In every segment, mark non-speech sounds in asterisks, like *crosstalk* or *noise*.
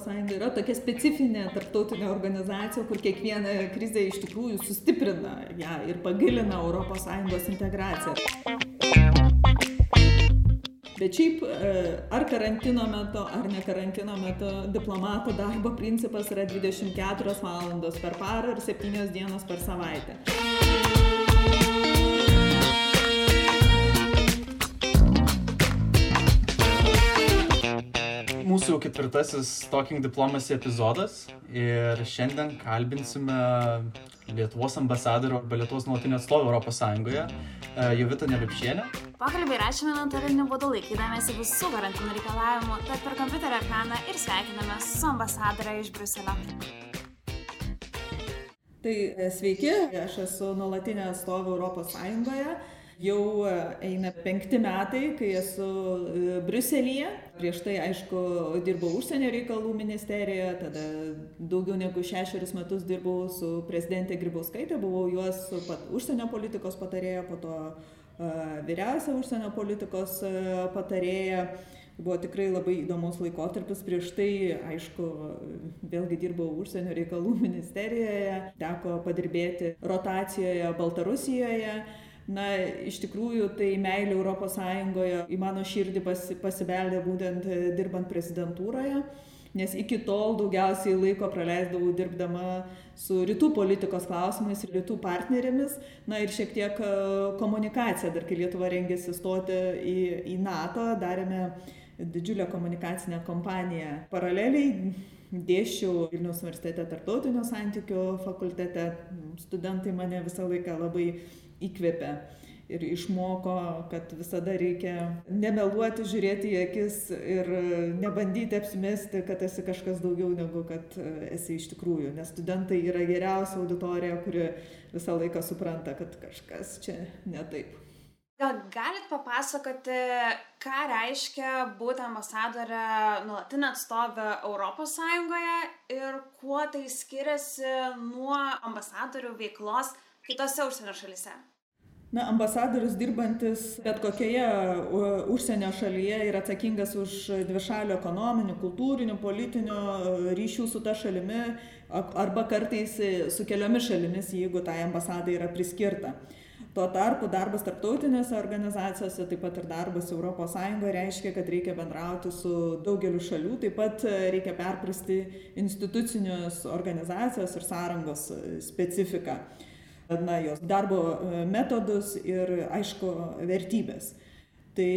Sąjunga yra tokia specifinė tarptautinė organizacija, kur kiekviena krizė iš tikrųjų sustiprina ją ir pagilina Sąjungos integraciją. Bet šiaip ar karantino metu, ar ne karantino metu, diplomato darbo principas yra 24 valandos per parą ir 7 dienos per savaitę. Mūsų jau ketvirtasis Talking Diplomacy epizodas ir šiandien kalbinsime Lietuvos ambasadorių arba Lietuvos nuolatinį atstovą Europos Sąjungoje, Jovitą Nevipšienę. Pokalbį rašėme nuotoliniu būdu laikydamėsi visų karantino reikalavimų, tad per kompiuterio ekraną ir sveikiname su ambasadorė iš Bruselio. Tai sveiki, aš esu nuolatinė atstovė Europos Sąjungoje jau eina penkti metai, kai esu Briuselyje. Prieš tai, aišku, dirbau užsienio reikalų ministerijoje, tada daugiau negu šešerius metus dirbau su prezidentė Grybauskaitė, buvau juos pat užsienio politikos patarėja, po to uh, vyriausia užsienio politikos patarėja. Buvo tikrai labai įdomus laikotarpis. Prieš tai, aišku, vėlgi dirbau užsienio reikalų ministerijoje, teko padirbėti rotacijoje Baltarusijoje na iš tikrųjų tai meilė europos sąjungoje į mano širdį pasi pasibeldė būtent dirbant prezidentūroje nes iki tol daugiausiai laiko praleisdavau dirbdama su rytų politikos klausimais ir rytų partnerėmis. Na ir šiek tiek komunikacija dar kai lietuva rengėsi stoti į į nato darėme didžiulę komunikacinę kampaniją paraleliai. Dėsčiau vilniaus universitete tarptautinių santykių fakultete. Studentai mane visą laiką labai įkvėpė ir išmoko, kad visada reikia nemeluoti, žiūrėti į akis ir nebandyti apsimesti, kad esi kažkas daugiau negu kad esi iš tikrųjų. Nes studentai yra geriausia auditorija, kuri visą laiką supranta, kad kažkas čia ne taip. Gal galit papasakoti, ką reiškia būti ambasadorė nuolatinė atstovė Europos Sąjungoje ir kuo tai skiriasi nuo ambasadorių veiklos kitose užsienio šalyse? Na, ambasadorius dirbantis bet kokioje užsienio šalyje yra atsakingas už dvišalių ekonominių, kultūrinių, politinių ryšių su ta šalimi arba kartais su keliomis šalimis, jeigu tai ambasadai yra priskirta. Tuo tarpu darbas tarptautinėse organizacijose, taip pat ir darbas ES reiškia, kad reikia bendrauti su daugeliu šalių, taip pat reikia perprasti institucinius organizacijos ir sąrangos specifiką na, jos darbo metodus ir, aišku, vertybės. Tai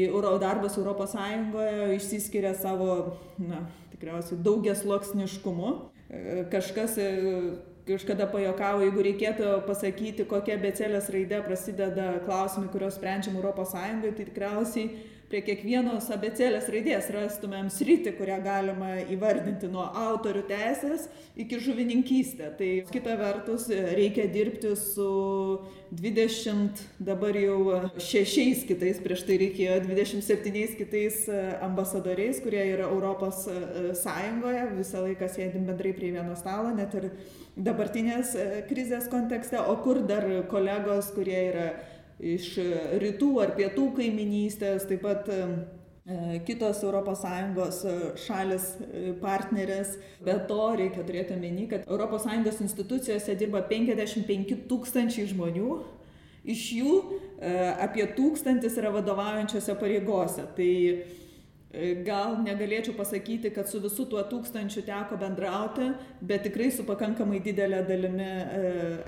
darbas Sąjungoje išsiskiria savo, na, tikriausiai daugias loksniškumu. Kažkas kažkada pajokavo, jeigu reikėtų pasakyti, kokia becelės raidė prasideda klausimai, kuriuos sprendžiam Sąjungoje, tai tikriausiai prie kiekvienos abėcėlės raidės rastumėm sritį, kurią galima įvardinti nuo autorių teisės iki žuvininkystė. Tai kita vertus reikia dirbti su 20 dabar jau šešiais kitais, prieš tai reikėjo 27 kitais ambasadoriais, kurie yra Europos Sąjungoje, visą laiką sėdim bendrai prie vieno stalo, net ir dabartinės krizės kontekste, o kur dar kolegos, kurie yra iš rytų ar pietų kaiminystės, taip pat kitos ES šalis partnerės. Be to reikia turėti omeny, kad ES institucijose dirba 55 tūkstančiai žmonių, iš jų apie tūkstantis yra vadovaujančiose pareigose. Tai gal negalėčiau pasakyti, kad su visu tuo tūkstančiu teko bendrauti, bet tikrai su pakankamai didelė dalimi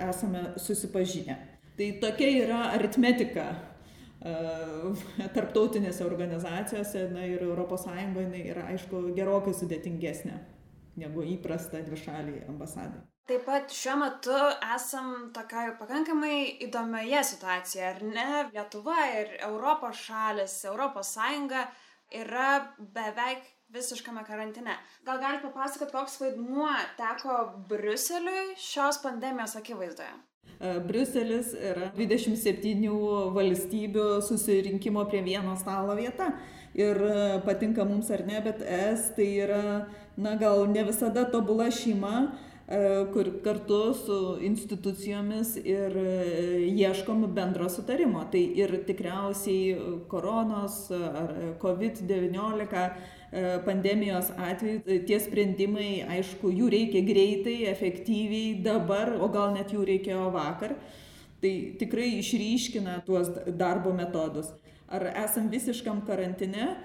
esame susipažinę. Tai tokia yra aritmetika tarptautinėse organizacijose na, ir ES yra, aišku, gerokai sudėtingesnė negu įprasta dvišaliai ambasadai. Taip pat šiuo metu esam tokioje pakankamai įdomioje situacijoje, ar ne? Lietuva ir Europos šalis, Europos Sąjunga yra beveik visiškame karantine. Gal galite papasakoti, koks vaidmuo teko Bruseliui šios pandemijos akivaizdoje? Briuselis yra 27 valstybių susirinkimo prie vieno stalo vieta. Ir patinka mums ar ne, bet es tai yra, na gal ne visada tobula šeima, kur kartu su institucijomis ir ieškom bendro sutarimo. Tai ir tikriausiai koronos ar COVID-19 pandemijos atveju tie sprendimai, aišku, jų reikia greitai, efektyviai, dabar, o gal net jų reikėjo vakar. Tai tikrai išryškina tuos darbo metodus. Ar esam visiškam karantine?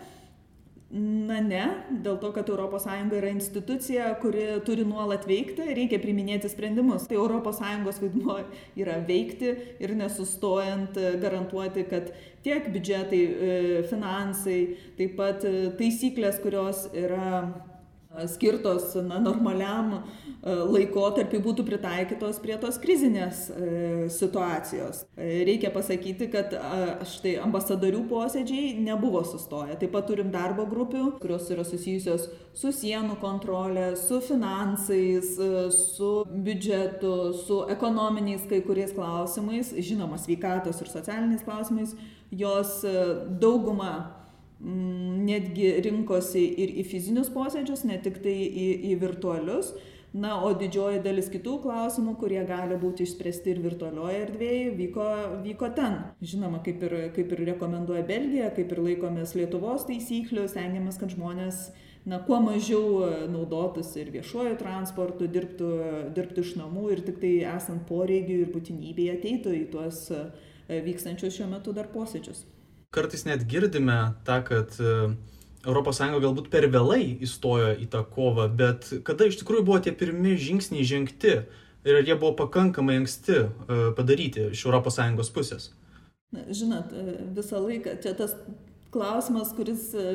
Na ne, dėl to, kad ES yra institucija, kuri turi nuolat veikti, reikia priminėti sprendimus. Tai ES vaidmuo yra veikti ir nesustojant garantuoti, kad tiek biudžetai, e, finansai, taip pat e, taisyklės, kurios yra skirtos na, normaliam laikotarpiu būtų pritaikytos prie tos krizinės situacijos. Reikia pasakyti, kad štai ambasadorių posėdžiai nebuvo sustoję. Taip pat turim darbo grupių, kurios yra susijusios su sienų kontrolė, su finansais, su biudžetu, su ekonominiais kai kuriais klausimais, žinoma, sveikatos ir socialiniais klausimais. Jos dauguma Mm, netgi rinkosi ir į fizinius posėdžius, ne tik tai į, į virtualius. Na, o didžioji dalis kitų klausimų, kurie gali būti išspręsti ir virtualioje erdvėje, vyko, vyko ten. Žinoma, kaip ir, kaip ir rekomenduoja Belgija, kaip ir laikomės Lietuvos taisyklių, stengiamės, kad žmonės na, kuo mažiau naudotųsi ir viešuoju transportu, dirbtų, dirbtų iš namų ir tik tai esant poreigiui ir būtinybėje ateitų į tuos vykstančius šiuo metu dar posėdžius kartais net girdime tą, kad ES galbūt per vėlai įstojo į tą kovą, bet kada iš tikrųjų buvo tie pirmi žingsniai žengti ir ar jie buvo pakankamai anksti e, padaryti iš ES pusės? Na, žinot, e, visą laiką čia tas klausimas, kuris e,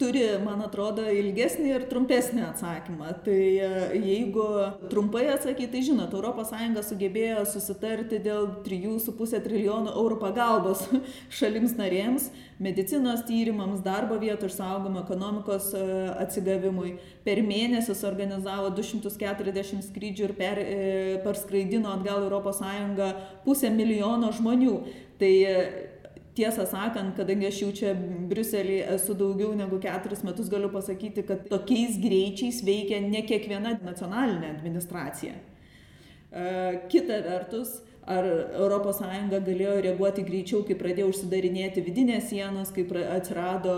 turi, man atrodo, ilgesnį ir trumpesnį atsakymą. Tai e, jeigu trumpai atsakyti, tai žinot, ES sugebėjo susitarti dėl 3,5 trilijonų eurų pagalbos *laughs* šalims narėms, medicinos tyrimams, darbo vietų išsaugomų, ekonomikos e, atsigavimui. Per mėnesį organizavo 240 skrydžių ir per, e, perskraidino atgal ES pusę milijono žmonių. Tai tiesą sakant, kadangi aš jau čia Briuselį esu daugiau negu keturis metus, galiu pasakyti, kad tokiais greičiais veikia ne kiekviena nacionalinė administracija. E, kita vertus, ar ES galėjo reaguoti greičiau, kai pradėjo užsidarinėti vidinės sienos, kai atsirado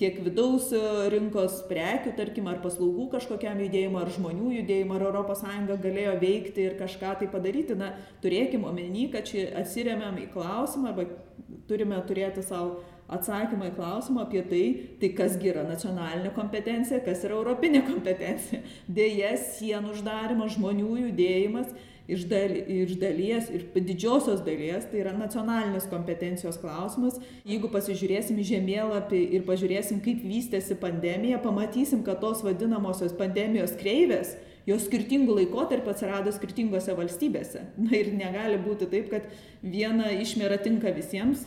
tiek vidaus rinkos prekių, tarkim, ar paslaugų kažkokiam judėjimui, ar žmonių judėjimui, ar ES galėjo veikti ir kažką tai padaryti. Na, turėkim omeny, kad čia atsiriamėm į klausimą arba turime turėti savo atsakymą į klausimą apie tai, tai kasgi yra nacionalinė kompetencija, kas yra europinė *laughs* kompetencija. Deja, sienų uždarimas, žmonių judėjimas iš, dal, iš dalies ir didžiosios dalies tai yra nacionalinės kompetencijos klausimas. Jeigu pasižiūrėsim į žemėlapį ir pažiūrėsim, kaip vystėsi pandemija, pamatysim, kad tos vadinamosios pandemijos kreivės jos skirtingų laikotarpių atsirado skirtingose valstybėse. Na ir negali būti taip, kad viena išmėra tinka visiems,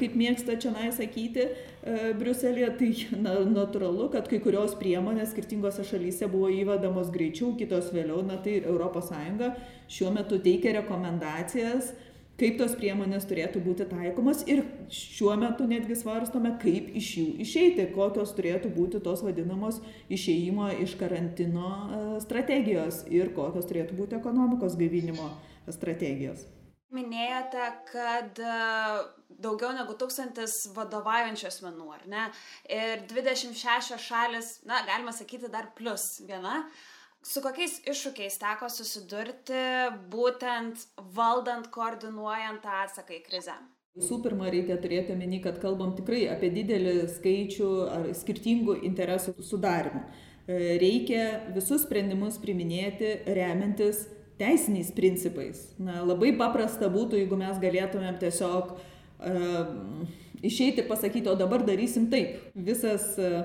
kaip mėgsta čia nai sakyti e, Briuselėje, tai na, natūralu, kad kai kurios priemonės skirtingose šalyse buvo įvedamos greičiau, kitos vėliau, na tai ES šiuo metu teikia rekomendacijas kaip tos priemonės turėtų būti taikomos ir šiuo metu netgi svarstome, kaip iš jų išeiti, kokios turėtų būti tos vadinamos išeimo iš karantino e, strategijos ir kokios turėtų būti ekonomikos gaivinimo strategijos. Minėjote, kad e, daugiau negu tūkstantis vadovaujančių asmenų, ar ne? Ir 26 šalis, na, galima sakyti, dar plus viena. Su kokiais iššūkiais teko susidurti būtent valdant, koordinuojant tą atsaką į krizę? Visų pirma, reikia turėti omeny, kad kalbam tikrai apie didelį skaičių ar skirtingų interesų sudarimų. E, reikia visus sprendimus priminėti remiantis teisiniais principais. Na, labai paprasta būtų, jeigu mes galėtumėm tiesiog uh, išeiti ir pasakyti, o dabar darysim taip. Visas uh,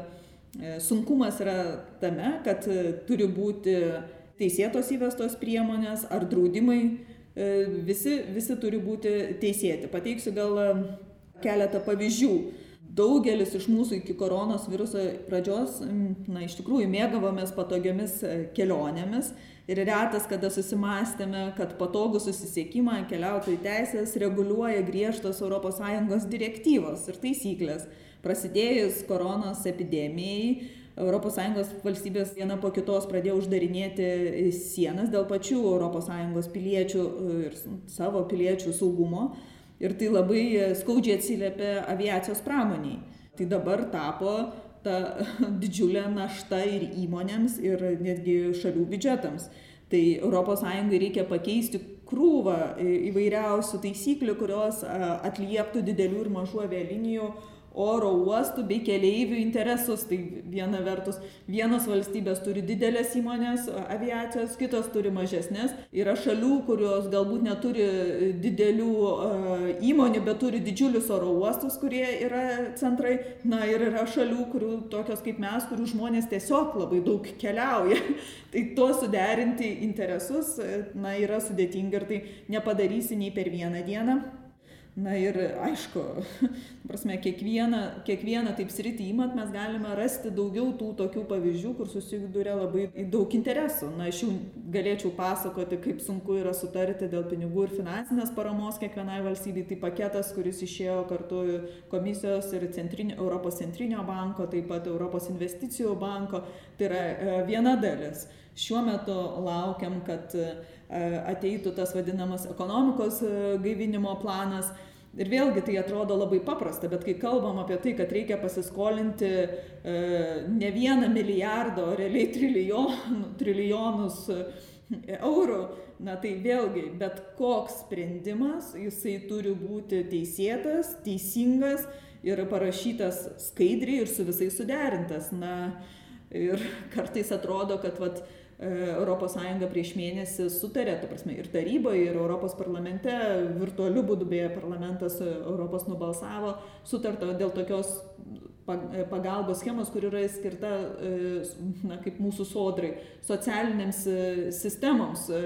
E, sunkumas yra tame, kad e, turi būti teisėtos įvestos priemonės ar draudimai, e, visi, visi turi būti teisėti. Pateiksiu gal keletą pavyzdžių. Daugelis iš mūsų iki koronos viruso pradžios, na, iš tikrųjų mėgavomės patogiomis e, kelionėmis ir retas, kada susimastėme, kad patogų susisiekimą keliautojų teisės reguliuoja griežtos ES direktyvos ir taisyklės. Prasidėjus koronos epidemijai, ES valstybės viena po kitos pradėjo uždarinėti sienas dėl pačių ES piliečių ir savo piliečių saugumo ir tai labai skaudžiai atsiliepė aviacijos pramoniai. Tai dabar tapo ta *laughs* didžiulė našta ir įmonėms, ir netgi šalių biudžetams. Tai ES reikia pakeisti krūvą įvairiausių taisyklių, kurios atlieptų didelių ir mažų avialinijų oro uostų bei keleivių interesus. Tai viena vertus, vienos valstybės turi didelės įmonės aviacijos, kitos turi mažesnės. Yra šalių, kurios galbūt neturi didelių įmonių, bet turi didžiulius oro uostus, kurie yra centrai. Na ir yra šalių, kurių tokios kaip mes, kurių žmonės tiesiog labai daug keliauja. *laughs* tai to suderinti interesus, na, yra sudėtinga ir tai nepadarysi nei per vieną dieną. Na ir aišku, prasme, kiekvieną, kiekvieną taip sritį įmat mes galime rasti daugiau tų tokių pavyzdžių, kur susiduria labai daug interesų. Na, aš jau galėčiau pasakoti, kaip sunku yra sutarti dėl pinigų ir finansinės paramos kiekvienai valstybei. Tai paketas, kuris išėjo kartu komisijos ir centrinio, Europos centrinio banko, taip pat Europos investicijų banko, tai yra e, viena dalis. Šiuo metu laukiam, kad e, ateitų tas vadinamas ekonomikos e, gaivinimo planas Ir vėlgi tai atrodo labai paprasta, bet kai kalbam apie tai, kad reikia pasiskolinti e, ne vieną milijardą, o realiai trilijonų, trilijonus e, eurų, na tai vėlgi, bet koks sprendimas, jisai turi būti teisėtas, teisingas ir parašytas skaidriai ir su visais suderintas. Na ir kartais atrodo, kad vat, ES prieš mėnesį sutarė, ta prasme, ir taryboje, ir Europos parlamente, virtualiu būdu beje parlamentas Europos nubalsavo, sutarta dėl tokios pagalbos schemos, kur yra skirta, e, na, kaip mūsų sodrai, socialinėms e, sistemoms e,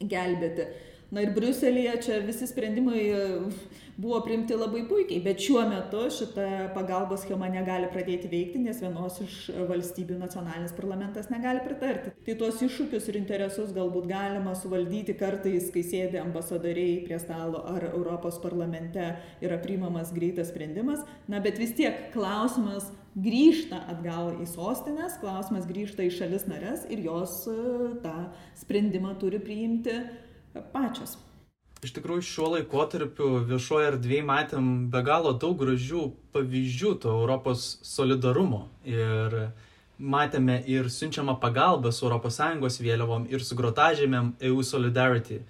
gelbėti. Na ir Briuselėje čia visi sprendimai buvo priimti labai puikiai, bet šiuo metu šita pagalbos schema negali pradėti veikti, nes vienos iš valstybių nacionalinis parlamentas negali pritarti. Tai tuos iššūkius ir interesus galbūt galima suvaldyti kartais, kai sėdi ambasadoriai prie stalo ar Europos parlamente yra priimamas greitas sprendimas, na bet vis tiek klausimas grįžta atgal į sostinės, klausimas grįžta į šalis narės ir jos e, tą sprendimą turi priimti pačios. Iš tikrųjų, šiuo laikotarpiu viešoje erdvėje matėm be galo daug gražių pavyzdžių to Europos solidarumo. Ir matėme ir siunčiamą pagalbą su ES vėliavom ir su grotažėmėm EU Solidarity.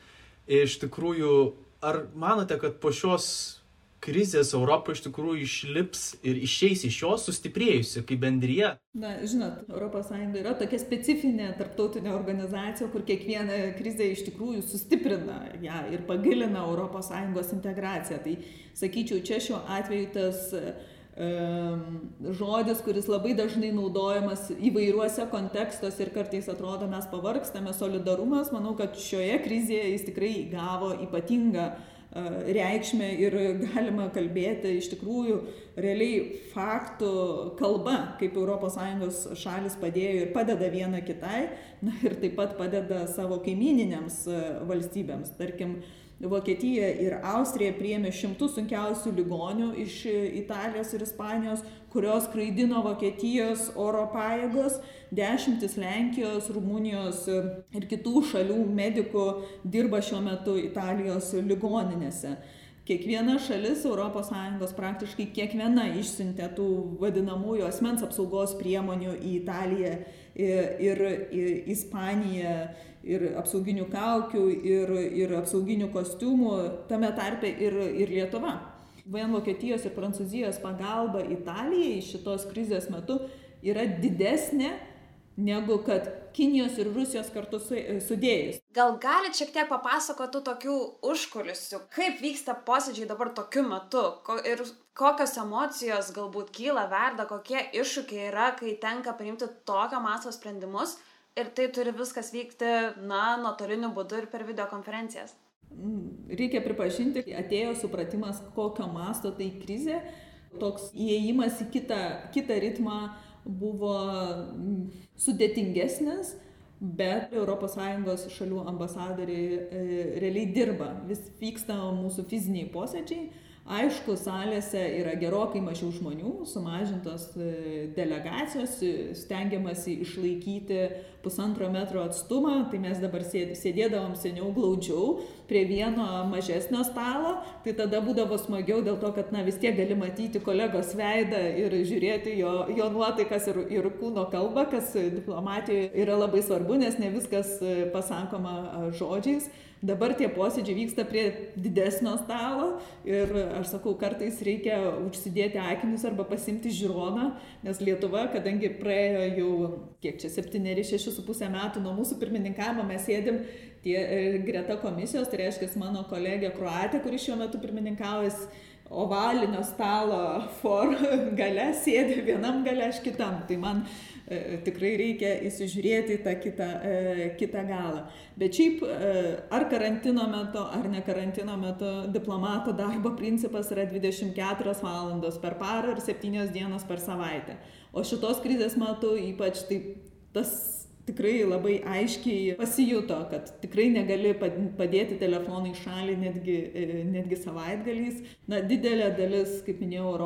Iš tikrųjų, ar manote, kad po šios krizės Europa iš tikrųjų išlips ir išeis iš jos sustiprėjusi kaip bendryje? Na, žinot, ES yra tokia specifinė tarptautinė organizacija, kur kiekviena krizė iš tikrųjų sustiprina ją ir pagilina ES integraciją. Tai sakyčiau, čia šiuo atveju tas žodis, kuris labai dažnai naudojamas įvairiuose kontekstuose ir kartais atrodo mes pavargstame, solidarumas, manau, kad šioje krizėje jis tikrai įgavo ypatingą uh, reikšmę ir galima kalbėti iš tikrųjų realiai faktų kalba, kaip ES šalis padėjo ir padeda viena kitai, na ir taip pat padeda savo kaimininėms valstybėms. Tarkim, Vokietija ir Austrija priėmė šimtus sunkiausių ligonių iš Italijos ir Ispanijos, kurios kraidino Vokietijos oro pajėgos, dešimtis Lenkijos, Rumunijos ir kitų šalių medikų dirba šiuo metu Italijos ligoninėse. Kiekviena šalis ES praktiškai kiekviena išsiuntė tų vadinamųjų asmens apsaugos priemonių į Italiją ir į Ispaniją ir apsauginių kaukių, ir, ir apsauginių kostiumų, tame tarpe ir, ir Lietuva. Vien Vokietijos ir Prancūzijos pagalba Italijai šitos krizės metu yra didesnė negu kad Kinijos ir Rusijos kartu su, sudėjus. Gal galite šiek tiek papasakoti tokių užkulisių, kaip vyksta posėdžiai dabar tokiu metu ko, ir kokios emocijos galbūt kyla, verda, kokie iššūkiai yra, kai tenka priimti tokio masto sprendimus ir tai turi viskas vykti, na, nuotoliniu būdu ir per videokonferencijas. Mm, reikia pripažinti, atėjo supratimas, kokio masto tai krizė. Toks įėjimas į kitą, kitą ritmą buvo sudėtingesnis, bet ES šalių ambasadoriai e, realiai dirba, vis vyksta mūsų fiziniai posėdžiai Aišku, salėse yra gerokai mažiau žmonių, sumažintos e, delegacijos, stengiamasi išlaikyti pusantro metro atstumą, tai mes dabar sėdėdavom seniau glaudžiau prie vieno mažesnio stalo, tai tada būdavo smagiau dėl to, kad na, vis tiek gali matyti kolegos veidą ir žiūrėti jo, jo nuotaikas ir, ir kūno kalbą, kas diplomatijoje yra labai svarbu, nes ne viskas e, pasakoma žodžiais. Dabar tie posėdžiai vyksta prie didesnio stalo ir aš sakau, kartais reikia užsidėti akinius arba pasimti žiūroną, nes Lietuva, kadangi praėjo jau, kiek čia, 7-6,5 metų nuo mūsų pirmininkavimo mes sėdim tie, e, greta komisijos, tai reiškia mano kolegė Kroatė, kuri šiuo metu pirmininkaujas ovalinio stalo for *laughs* gale, sėdi vienam gale, aš kitam. Tai man E, tikrai reikia įsižiūrėti į tą kitą, e, kitą galą. Bet šiaip e, ar karantino metu, ar ne karantino metu diplomato darbo principas yra 24 valandos per parą ir 7 dienos per savaitę. O šitos krizės metu ypač taip tas tikrai labai aiškiai pasijuto, kad tikrai negali padėti telefoną į šalį netgi, e, netgi savaitgaliais. Na, didelė dalis, kaip minėjau,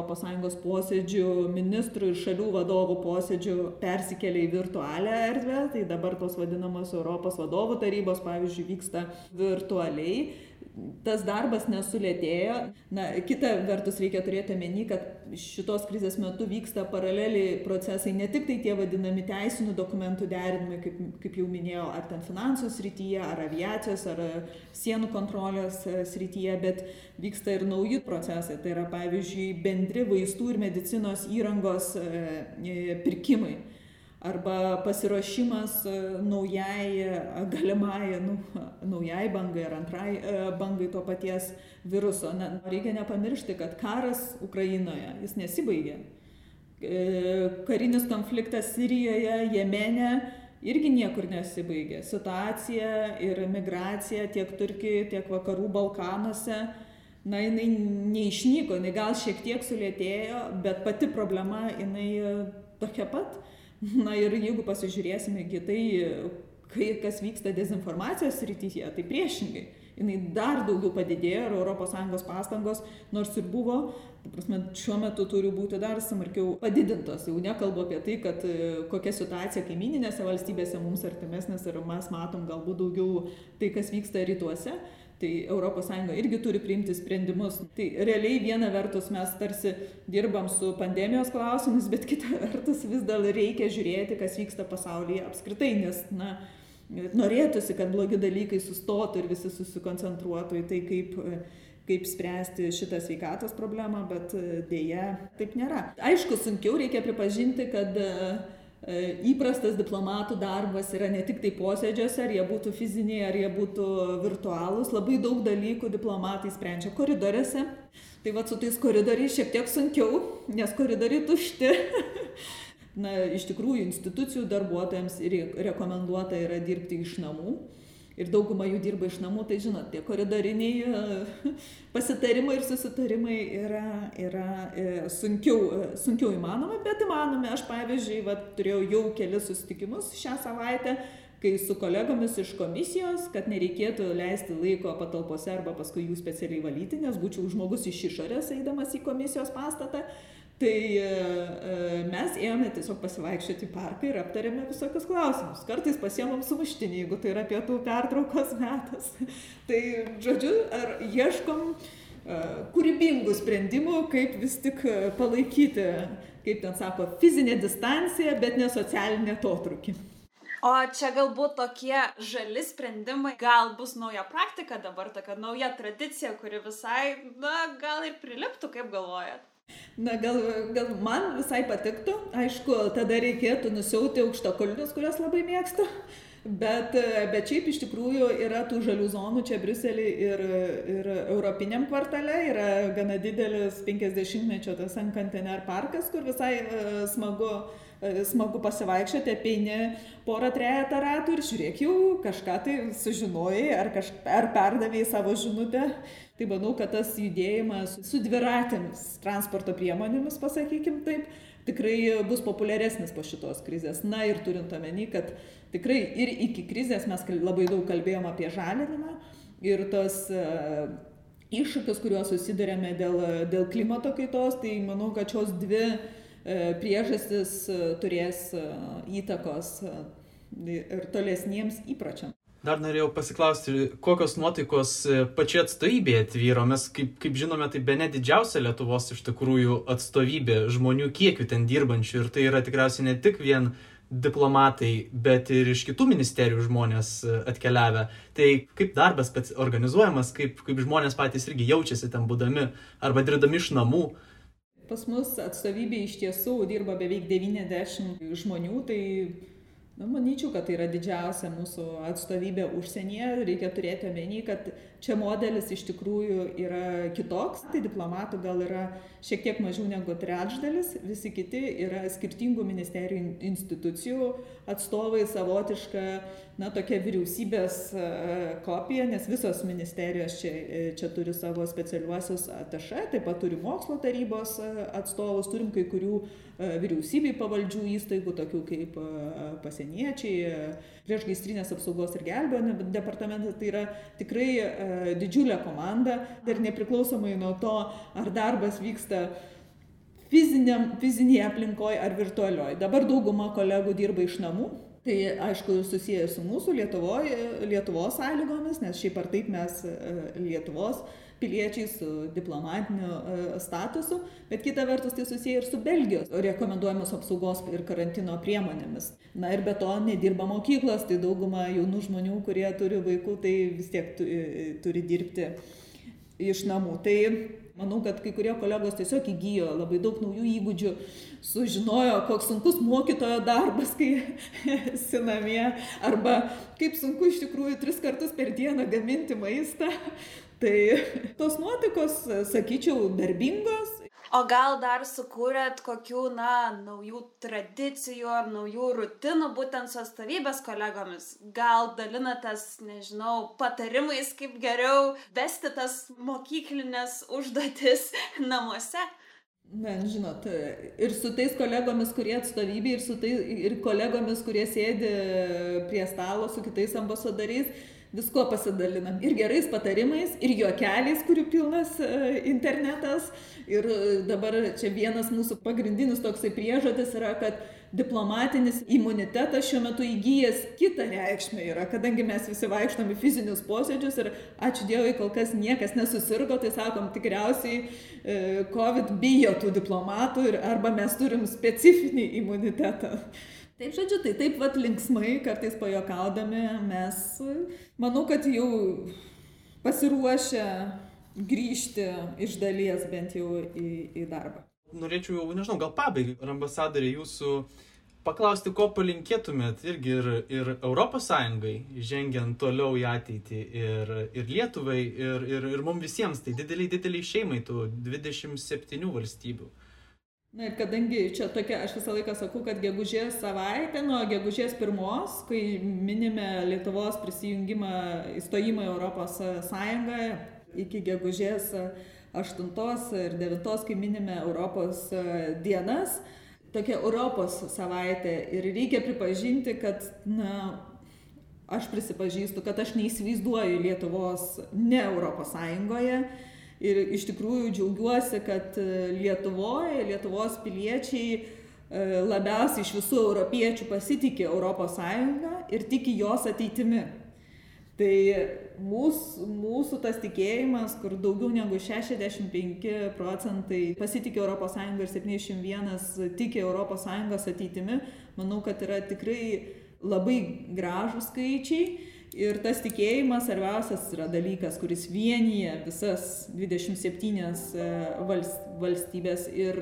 ES posėdžių, ministrų ir šalių vadovų posėdžių persikėlė į virtualią erdvę, tai dabar tos vadinamos Europos vadovų tarybos, pavyzdžiui, vyksta virtualiai tas darbas nesulėtėjo. Na, kita vertus reikia turėti omeny, kad šitos krizės metu vyksta paraleliai procesai, ne tik tai tie vadinami teisinių dokumentų derinimai, kaip, kaip jau minėjau, ar ten finansų srityje, ar aviacijos, ar sienų kontrolės e, srityje, bet vyksta ir nauji procesai. Tai yra, pavyzdžiui, bendri vaistų ir medicinos įrangos e, e, pirkimai arba pasiruošimas e, naujai, e, galimai, nu, naujai bangai ar antrai e, bangai to paties viruso. Ne, reikia nepamiršti, kad karas Ukrainoje, jis nesibaigė. Karinis konfliktas Sirijoje, Jemene irgi niekur nesibaigė. Situacija ir migracija tiek Turkijoje, tiek vakarų Balkanuose, na, jinai neišnyko, jinai gal šiek tiek sulėtėjo, bet pati problema, jinai tokia pat. Na ir jeigu pasižiūrėsime į tai, kai, kas vyksta dezinformacijos rytyje, tai priešingai. Jis dar daugiau padidėjo ir ES pastangos, nors ir buvo, prasme, šiuo metu turi būti dar smarkiau padidintos. Jau nekalbu apie tai, kad e, kokia situacija kaimininėse valstybėse mums artimesnės ir mes matom galbūt daugiau tai, kas vyksta rytuose tai europos sąjunga irgi turi priimti sprendimus. Tai realiai viena vertus mes tarsi dirbam su pandemijos klausimais bet kita vertus vis dar reikia žiūrėti kas vyksta pasaulyje apskritai nes na norėtųsi kad blogi dalykai sustotų ir visi susikoncentruotų į tai kaip kaip spręsti šitą sveikatos problemą bet deja taip nėra. Aišku sunkiau reikia pripažinti kad E, įprastas diplomatų darbas yra ne tik tai posėdžiuose, ar jie būtų fiziniai, ar jie būtų virtualūs, labai daug dalykų diplomatai sprendžia koridoriuose. Tai va su tais koridoriais šiek tiek sunkiau, nes koridoriai tušti. *laughs* Na, iš tikrųjų, institucijų darbuotojams rekomenduota yra dirbti iš namų ir dauguma jų dirba iš namų, tai žinot, tie koridoriniai e, *laughs* pasitarimai ir susitarimai yra, yra e, sunkiau, e, sunkiau įmanomi, bet įmanomi. Aš pavyzdžiui, va, turėjau jau kelis susitikimus šią savaitę, kai su kolegomis iš komisijos, kad nereikėtų leisti laiko patalpose arba paskui jų specialiai valyti, nes būčiau žmogus iš išorės eidamas į komisijos pastatą. Tai e, e, mes ėjome tiesiog pasivaikščioti į parką ir aptarėme visokius klausimus. Kartais pasiemam sumuštinį, jeigu tai yra pietų pertraukos metas. *laughs* tai, žodžiu, ar ieškom e, kūrybingų sprendimų, kaip vis tik palaikyti, kaip ten sako, fizinę distanciją, bet ne socialinę atotrukį. O čia galbūt tokie žali sprendimai, gal bus nauja praktika dabar, tokia nauja tradicija, kuri visai, na, gal ir priliptų, kaip galvojat? Na, gal, gal man visai patiktų, aišku, tada reikėtų nusiauti aukštakulnius, kurias labai mėgstu, bet, bet šiaip iš tikrųjų yra tų žalių zonų čia Briuselį ir, ir Europiniam kvartale, yra gana didelis 50-mečio tas Ankantener parkas, kur visai e, smagu, smagu pasivaikščioti, apeini porą trejetą ratų ir žiūrėk jau kažką tai sužinojai ar, kaž, ar perdavėjai savo žinutę Tai manau, kad tas judėjimas su dviratėmis transporto priemonėmis, pasakykim taip, tikrai bus populiaresnis po šitos krizės. Na ir turint omeny, kad tikrai ir iki krizės mes labai daug kalbėjom apie žalinimą ir tos uh, iššūkius, kuriuos susidurėme dėl, dėl klimato kaitos, tai manau, kad šios dvi priežastis uh, turės įtakos ir tolesniems įpročiams. Dar norėjau pasiklausti, kokios nuotaikos pačioje atstovybėje tvyro. Mes, kaip, kaip žinome, tai be ne didžiausia Lietuvos iš tikrųjų atstovybė žmonių kiekių ten dirbančių. Ir tai yra tikriausiai ne tik vien diplomatai, bet ir iš kitų ministerijų žmonės atkeliavę. Tai kaip darbas organizuojamas, kaip, kaip žmonės patys irgi jaučiasi ten būdami arba dirbdami iš namų. Pas mus atstovybė iš tiesų dirba beveik 90 žmonių, tai na manyčiau kad tai yra didžiausia mūsų atstovybė užsienyje. Reikia turėti omeny kad čia modelis iš tikrųjų yra kitoks tai diplomatų gal yra šiek tiek mažiau negu trečdalis visi kiti yra skirtingų ministerijų institucijų atstovai savotiška na tokia vyriausybės kopija nes visos ministerijos čia e, čia turi savo specialiuosius atašė taip pat turi mokslo tarybos atstovus turim kai kurių vyriausybei pavaldžių įstaigų tokių kaip pasie pasieniečiai, priešgaisrinės apsaugos ir gelbėjimo departamentas, tai yra tikrai didžiulė komanda ir nepriklausomai nuo to, ar darbas vyksta fiziniam, fizinėje aplinkoje ar virtualioje. Dabar dauguma kolegų dirba iš namų, Tai aišku susijęs su mūsų Lietuvoje, Lietuvos sąlygomis, nes šiaip ar taip mes e, Lietuvos piliečiai su diplomatiniu e, statusu, bet kita vertus tai susiję ir su Belgijos rekomenduojamos apsaugos ir karantino priemonėmis. Na ir be to nedirba mokyklos, tai dauguma jaunų žmonių, kurie turi vaikų, tai vis tiek e, turi dirbti iš namų. Tai manau, kad kai kurie kolegos tiesiog įgyjo labai daug naujų įgūdžių, sužinojo, koks sunkus mokytojo darbas, kai *laughs* esi namie, arba kaip sunku iš tikrųjų tris kartus per dieną gaminti maistą. Tai *laughs* tos nuotaikos, sakyčiau, darbingos. O gal dar sukūrėt kokių, na, naujų tradicijų ar naujų rutinų būtent su atstovybės kolegomis? Gal dalinatės, nežinau, patarimais, kaip geriau vesti tas mokyklinės užduotis *laughs* namuose? Na, žinot, ir su tais kolegomis, kurie atstovybė, ir su tais ir kolegomis, kurie sėdi prie stalo su kitais ambasadoriais, viskuo pasidalinam. Ir gerais patarimais, ir juokeliais, kurių pilnas e, internetas. Ir e, dabar čia vienas mūsų pagrindinis toksai priežodis yra, kad diplomatinis imunitetas šiuo metu įgyjęs kitą reikšmę yra, kadangi mes visi vaikštom į fizinius posėdžius ir ačiū Dievui, kol kas niekas nesusirgo, tai sakom, tikriausiai e, COVID bijo tų diplomatų ir arba mes turim specifinį imunitetą. Taip, žodžiu, tai taip pat linksmai, kartais pajokaudami, mes, manau, kad jau pasiruošę grįžti iš dalies bent jau į, į darbą. Norėčiau jau, nežinau, gal pabaigai, ambasadorė, jūsų paklausti, ko palinkėtumėt irgi ir, ir Europos Sąjungai, žengiant toliau į ateitį, ir, ir Lietuvai, ir, ir, ir mums visiems, tai dideliai, dideliai šeimai tų 27 valstybių. Na ir kadangi čia tokia, aš visą laiką sakau, kad gegužės savaitė, nuo gegužės pirmos, kai minime Lietuvos prisijungimą, įstojimą į Europos Sąjungą, iki gegužės aštuntos ir devintos, kai minime Europos dienas, tokia Europos savaitė. Ir reikia pripažinti, kad, na, aš prisipažįstu, kad aš neįsivaizduoju Lietuvos ne Europos Sąjungoje Ir iš tikrųjų džiaugiuosi, kad e, Lietuvoje, Lietuvos piliečiai e, labiausiai iš visų europiečių pasitikė ES ir tiki jos ateitimi. Tai mūsų, mūsų tas tikėjimas, kur daugiau negu 65 procentai pasitikė ES ir 71 tiki ES ateitimi, manau, kad yra tikrai labai gražus skaičiai Ir tas tikėjimas svarbiausias yra dalykas, kuris vienyje visas 27 e, valstybės ir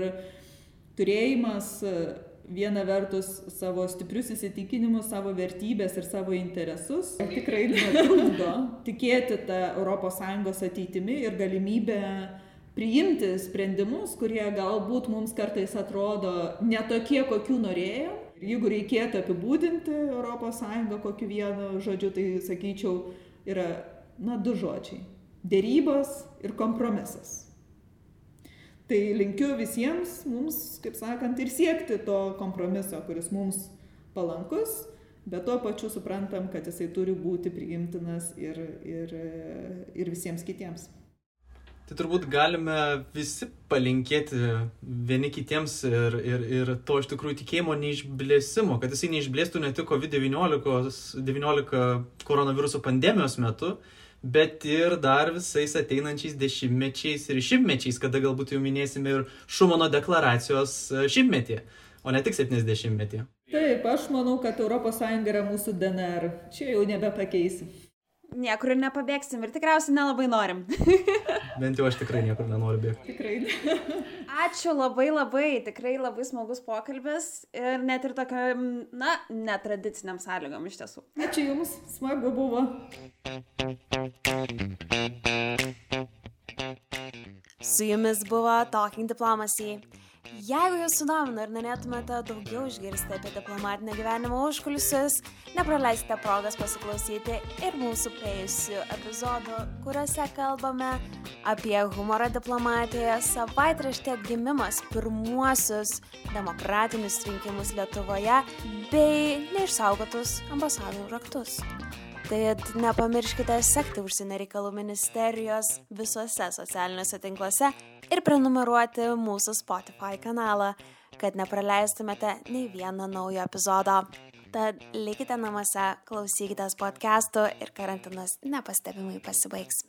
turėjimas e, viena vertus savo stiprius įsitikinimus, savo vertybės ir savo interesus. Tikrai netrukdo tikėti tą ES ateitimi ir galimybę priimti sprendimus, kurie galbūt mums kartais atrodo netokie, kokių norėjom, jeigu reikėtų apibūdinti Europos Sąjungą kokiu vienu žodžiu, tai sakyčiau, yra, na, du žodžiai. dėrybos ir kompromisas. Tai linkiu visiems mums, kaip sakant, ir siekti to kompromiso, kuris mums palankus, bet tuo pačiu suprantam, kad jisai turi būti priimtinas ir, ir, ir visiems kitiems. Tai turbūt galime visi palinkėti vieni kitiems ir, ir, ir to iš tikrųjų tikėjimo neišblėsimo, kad jisai neišblėstų ne tik COVID-19 koronaviruso pandemijos metu, bet ir dar visais ateinančiais dešimtmečiais ir šimtmečiais, kada galbūt jau minėsime ir Šumano deklaracijos šimtmetį, o ne tik 70-metį. Taip, aš manau, kad ES yra mūsų DNR. Čia jau nebepakeisi niekur ir nepabėgsim ir tikriausiai nelabai norim. *laughs* Bent jau aš tikrai niekur nenoriu bėgti. Tikrai ne. *laughs* Ačiū labai labai, tikrai labai smagus pokalbis ir net ir tokiam, na, netradiciniam sąlygom iš tiesų. Ačiū Jums, smagu buvo. Su Jumis buvo Talking Diplomacy. Jeigu jūs sudomino ir norėtumėte daugiau išgirsti apie diplomatinio gyvenimo užkulisius, nepraleisite progos pasiklausyti ir mūsų praėjusių epizodų, kuriuose kalbame apie humorą diplomatijoje, savaitraštė gimimas, pirmuosius demokratinius rinkimus Lietuvoje bei neišsaugotus ambasadų raktus. Tai nepamirškite sekti užsienio reikalų ministerijos visuose socialiniuose tinkluose ir prenumeruoti mūsų Spotify kanalą, kad nepraleistumėte nei vieno naujo epizodo. Tad likite namuose, klausykite podcastų ir karantinas nepastebimai pasibaigs.